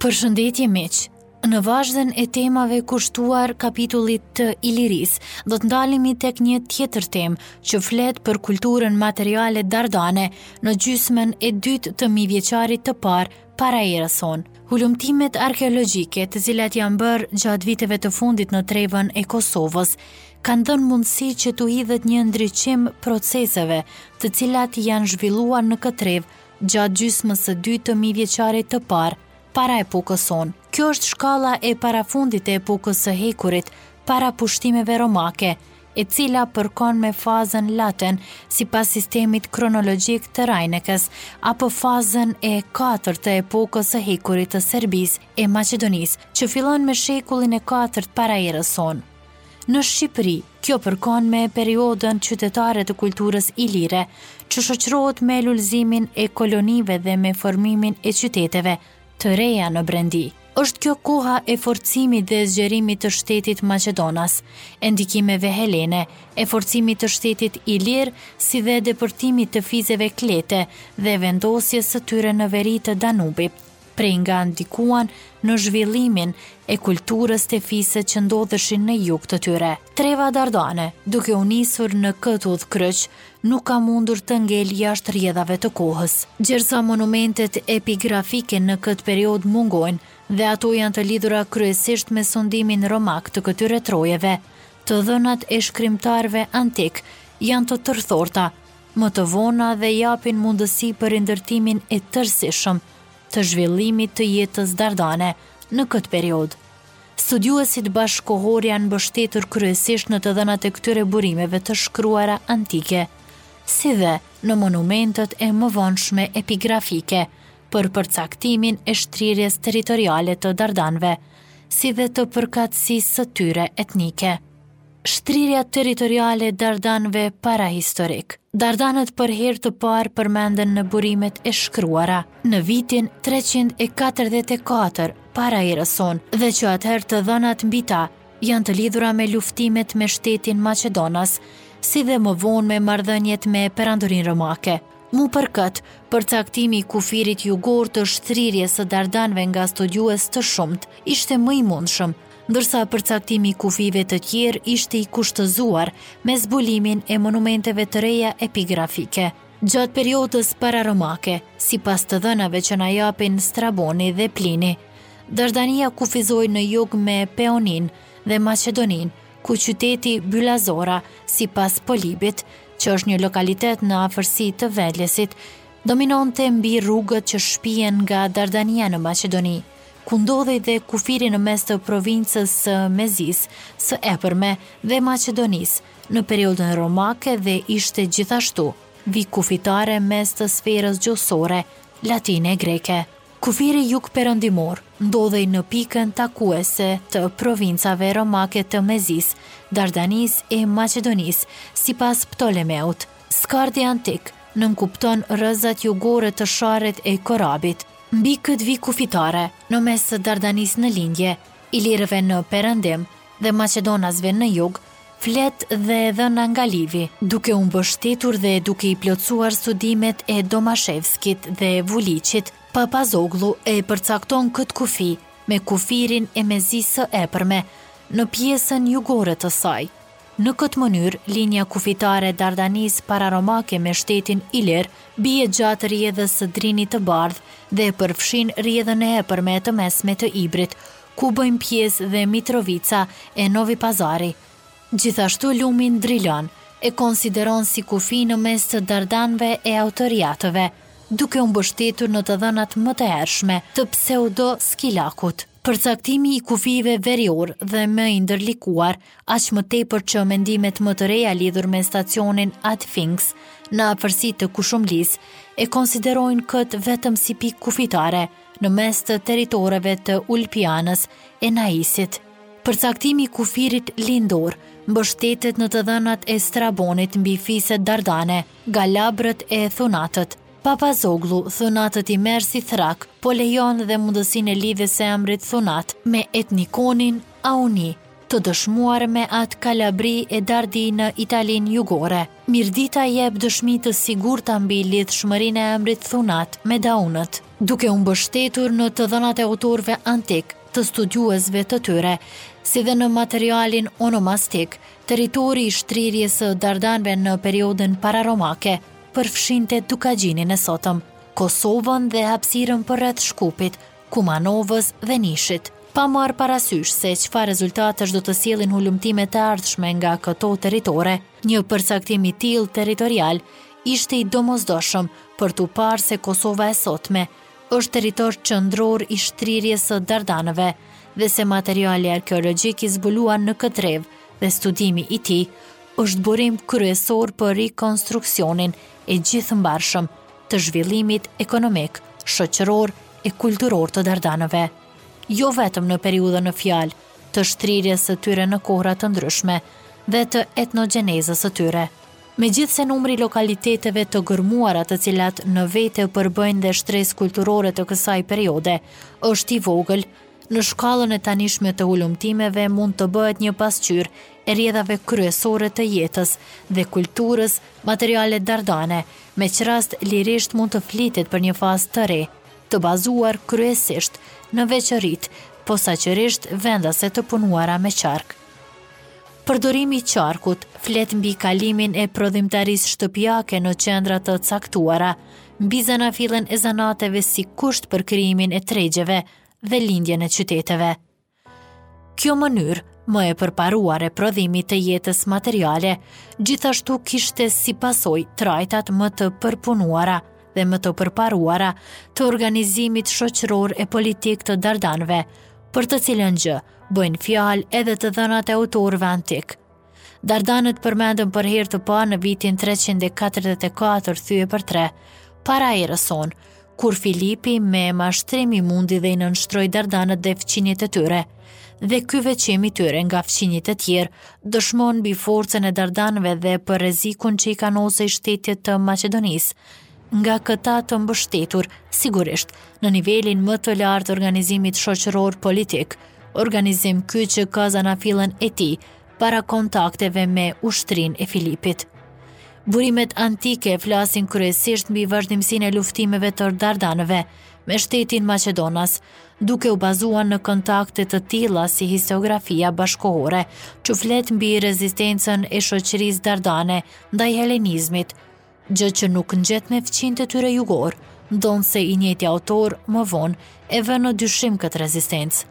Përshëndetje miq. Në vazhdën e temave kushtuar kapitullit të Ilirisë, do të ndalemi tek një tjetër temë që flet për kulturën materiale dardane në gjysmën e dytë të mijëvjeçarit të parë para erës sonë. Hulumtimet arkeologjike të cilat janë bërë gjatë viteve të fundit në trevën e Kosovës, kanë dhënë mundësi që t'u hidhet një ndriçim proceseve të cilat janë zhvilluar në këtë trevë gjatë gjysmës së dytë të mijëvjeçarit të parë, para epokës sonë. Kjo është shkalla e parafundit e epokës së hekurit, para pushtimeve romake, e cila përkon me fazën Laten sipas sistemit kronologjik të Rajnekës, apo fazën e katërt të epokës së hekurit të Serbisë e Maqedonisë, që fillon me shekullin e katërt para erës sonë. Në Shqipëri, kjo përkon me periodën qytetare të kulturës ilire, që shoqërohet me lulëzimin e kolonive dhe me formimin e qyteteve, të reja në brendi. Është kjo koha e forcimit dhe zgjerimit të shtetit maqedonas, e ndikimeve helene, e forcimit të shtetit ilir, si dhe depërtimit të fiseve klete dhe vendosjes së tyre në veri të Danubit, prej nga ndikuan në zhvillimin e kulturës te fiset që ndodheshin në jug të tyre. Treva Dardane, duke u nisur në këtë udhëkryq, nuk ka mundur të ngelë jashtë rrjedhave të kohës. Gjersa monumentet epigrafike në këtë periodë mungojnë, dhe ato janë të lidhura kryesisht me sundimin romak të këtyre trojeve, të dhënat e shkrimtarëve antikë janë të tërthorta, më të vona dhe japin mundësi për rindërtimin e tërësishëm të zhvillimit të jetës dardane në këtë periodë. Studiuesit bashkëkohorë janë mbështetur kryesisht në të dhënat e këtyre burimeve të shkruara antike, si dhe në monumentet e mëvonshme epigrafike, për përcaktimin e shtrirjes territoriale të Dardanëve, si dhe të përkatësisë së tyre etnike. Shtrirja territoriale e Dardanëve parahistorikë. Dardanët për herë të parë përmenden në burimet e shkruara në vitin 344 para erës sonë dhe që atëherë të dhënat mbi ta janë të lidhura me luftimet me shtetin maqedonas, si dhe më vonë me marrëdhëniet me perandorinë romake. Mu për këtë, përcaktimi i kufirit jugor të shtrirjes së Dardanëve nga studiues të shumtë ishte më i mundshëm, ndërsa përcaktimi i kufijve të tjerë ishte i kushtëzuar me zbulimin e monumenteve të reja epigrafike. Gjatë periodës pararomake, sipas të dhënave që na japin Straboni dhe Plini, Dardania kufizohej në jug me Peoninë dhe Maqedoninë, ku qyteti Bylazora, sipas Polibit, që është një lokalitet në afërsi të Velesit, dominonte mbi rrugët që shpien nga Dardania në Maqedoni, ku ndodhej dhe kufiri në mes të provincës së Mezisë së Epërme dhe Maqedonisë në periodën romake dhe ishte gjithashtu vijë kufitare mes të sferës gjuhësore latine e greke. Kufiri jugperëndimor ndodhej në pikën takuese të provincave romake të Mezisë, Dardanisë e Maqedonisë, sipas Ptolemeut. Skardi antik, nënkupton rrëzat jugore të Sharrit e Korabit. Mbi këtë vijë kufitare, në mes të Dardanisë në lindje, Ilirëve në perëndim dhe Maqedonasve në jug, flet dhe e dhëna nga Livi. Duke u mbështetur dhe duke i plotësuar studimet e Domashevskit dhe Vuliqit, Papazogllu e përcakton këtë kufi me kufirin e Mezisë së Epërme, në pjesën jugore të saj. Në këtë mënyrë, linja kufitare e Dardanisë pararomake me shtetin ilir bie gjatë rrjedhës së Drinit të Bardhë dhe e përfshin rrjedhën e epërme e të mesme të Ibrit, ku bëjnë pjesë dhe Mitrovica e Novi Pazari. Gjithashtu lumin Drilon e konsideron si kufi në mes të Dardanëve e Autariatëve, duke u mbështetur në të dhënat më të hershme të Pseudo-Skilakut. Përcaktimi i kufijve veriorë edhe më i ndërlikuar, aq më tepër që mendimet më të reja lidhur me stacionin Adfines, në afërsi të Kurshumlisë, e konsiderojnë këtë vetëm si pikë kufitare në mes të territoreve të Ulpianës e Naisit. Përcaktimi i kufirit lindor mbështetet në të dhënat e Strabonit mbi fiset dardane, Galabrët e Thunatët, Papazogllu, Thunatët i merr si thrakë, po lejon dhe mundësinë e lidhjes së emrit Thunat me etnikonin Dauni, të dëshmuar me atë Kalabri e Dardi në Italinë jugore. Mirdita jep dëshmi të sigurta mbi lidhshmërinë e emrit Thunat me Daunët. Duke u mbështetur në të dhënat e autorëve antikë, të studiuesve të tyre, si dhe në materialin onomastik, territori i shtrirjes së Dardanëve në periodën pararomake, përfshinte Dukagjinin e sotëm, Kosovën dhe hapësirën përreth Shkupit, Kumanovës dhe Nishit. Pa marrë parasysh se çfarë rezultatesh do të sjellin hulumtimet e ardhshme nga këto territore, një përcaktim i tillë territorial ishte i domosdoshëm për t'u parë se Kosova e sotme është territor qendror i shtrirjes së Dardanëve dhe se materiali arkeologjik i zbuluar në këtë trevë dhe studimi i tij është burim kryesor për rikonstruksionin e gjithëmbarshëm të zhvillimit ekonomik, shoqëror e kulturor të Dardanëve, jo vetëm në periudhën në fjalë të shtrirjes së tyre në kohra të ndryshme dhe të etnogjenezës së tyre. Megjithëse numri i lokaliteteve të gërmuara të cilat në vete përbëjnë dhe shtresë kulturore të kësaj periode është i vogël, Në shkallën e tanishme të hulumtimeve mund të bëhet një pasqyrë e rrjedhave kryesore të jetës dhe kulturës materiale dardane, me ç'rast lirisht mund të flitet për një fazë të re, të bazuar, kryesisht, në veçoritë, posaçërisht vendase të punuara me qark. Përdorimi i qarkut flet mbi kalimin e prodhimtarisë shtëpiake në qendra të caktuara, mbi zanafillën e zanateve si kusht për krijimin e tregjeve, dhe lindjen e qyteteve. Kjo mënyrë më e përparuar e prodhimit të jetës materiale, gjithashtu kishte si pasojë trajtat më të përpunuara dhe më të përparuara të organizimit shoqëror e politik të Dardanëve, për të cilën gjë bëjnë fjalë edhe të dhënat e autorëve antikë, Dardanët përmenden për herë të parë në vitin 344 thye për tre, para erës sonë, kur Filipi me mashtrim i mundi dhe i nënshtroi Dardanët dhe fqinjët e tyre. Dhe ky veçim i tyre nga fqinjët e tjerë, dëshmon mbi forcën e Dardanëve dhe për rrezikun që i kanosej shtetit të Maqedonisë, nga këta të mbështetur, sigurisht, në nivelin më të lartë të organizimit shoqëror politik, Organizim ky që ka zanafillën e tij, para kontakteve me ushtrinë e Filipit. Burimet antike flasin kryesisht mbi vazhdimësinë e luftimeve të Dardanëve me shtetin maqedonas, duke u bazuar në kontakte të tilla si historiografia bashkëkohore, që flet mbi rezistencën e shoqërisë dardane ndaj helenizmit, gjë që nuk ngjet me fqinjtë e tyre jugorë, ndonëse i njëjti autor më vonë e vë në dyshim këtë rezistencë.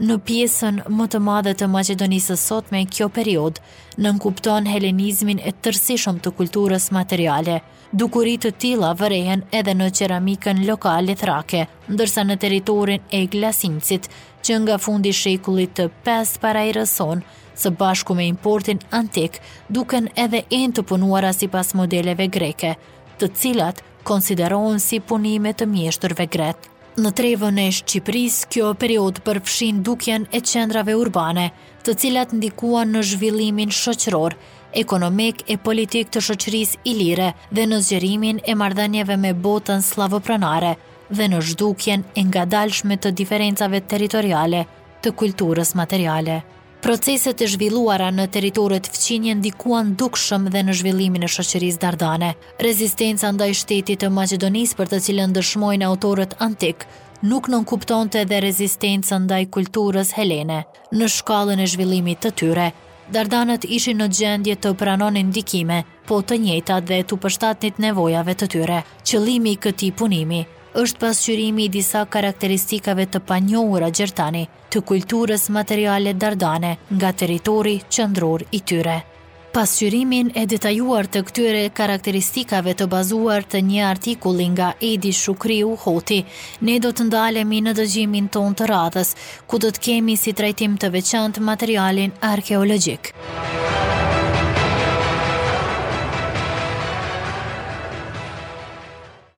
Në pjesën më të madhe të Maqedonisë së sotme, kjo periodë nënkupton helenizmin e tërësishëm të kulturës materiale. Dukuri të tilla vërehen edhe në qeramikën lokale thrake, ndërsa në territorin e Glasincit, që nga fundi i shekullit të pestë para erës sonë, së bashku me importin antik, duken edhe enë të punuara sipas modeleve greke, të cilat konsiderohen si punime të mjeshtërve grekë. Në trevën e Shqipërisë, kjo periudhë përfshin dukjen e qendrave urbane, të cilat ndikuan në zhvillimin shoqëror, ekonomik e politik të shoqërisë ilire dhe në zgjerimin e marrëdhënieve me botën skllavopronare dhe në zhdukjen e ngadalshme të diferencave territoriale të kulturës materiale. Proceset e zhvilluara në territoret fqinje ndikuan dukshëm dhe në zhvillimin e shoqërisë dardane. Rezistenca ndaj shtetit të Maqedonisë për të cilën dëshmojnë autorët antikë, nuk nënkuptonte dhe rezistencën ndaj kulturës helene në shkallën e zhvillimit të tyre. Dardanët ishin në gjendje të pranonin ndikime, po të njëjtat dhe t'u përshtatnin nevojave të tyre. Qëllimi i këtij punimi është pasqyrimi i disa karakteristikave të panjohura gjer tani, të kulturës materiale dardane nga territori qendror i tyre. Pasqyrimin e detajuar të këtyre karakteristikave të bazuar të një artikulli nga Edi Shukriu Hoti, ne do të ndalemi në dëgjimin tonë të radhës, ku do të kemi si trajtim të veçantë materialin arkeologjik.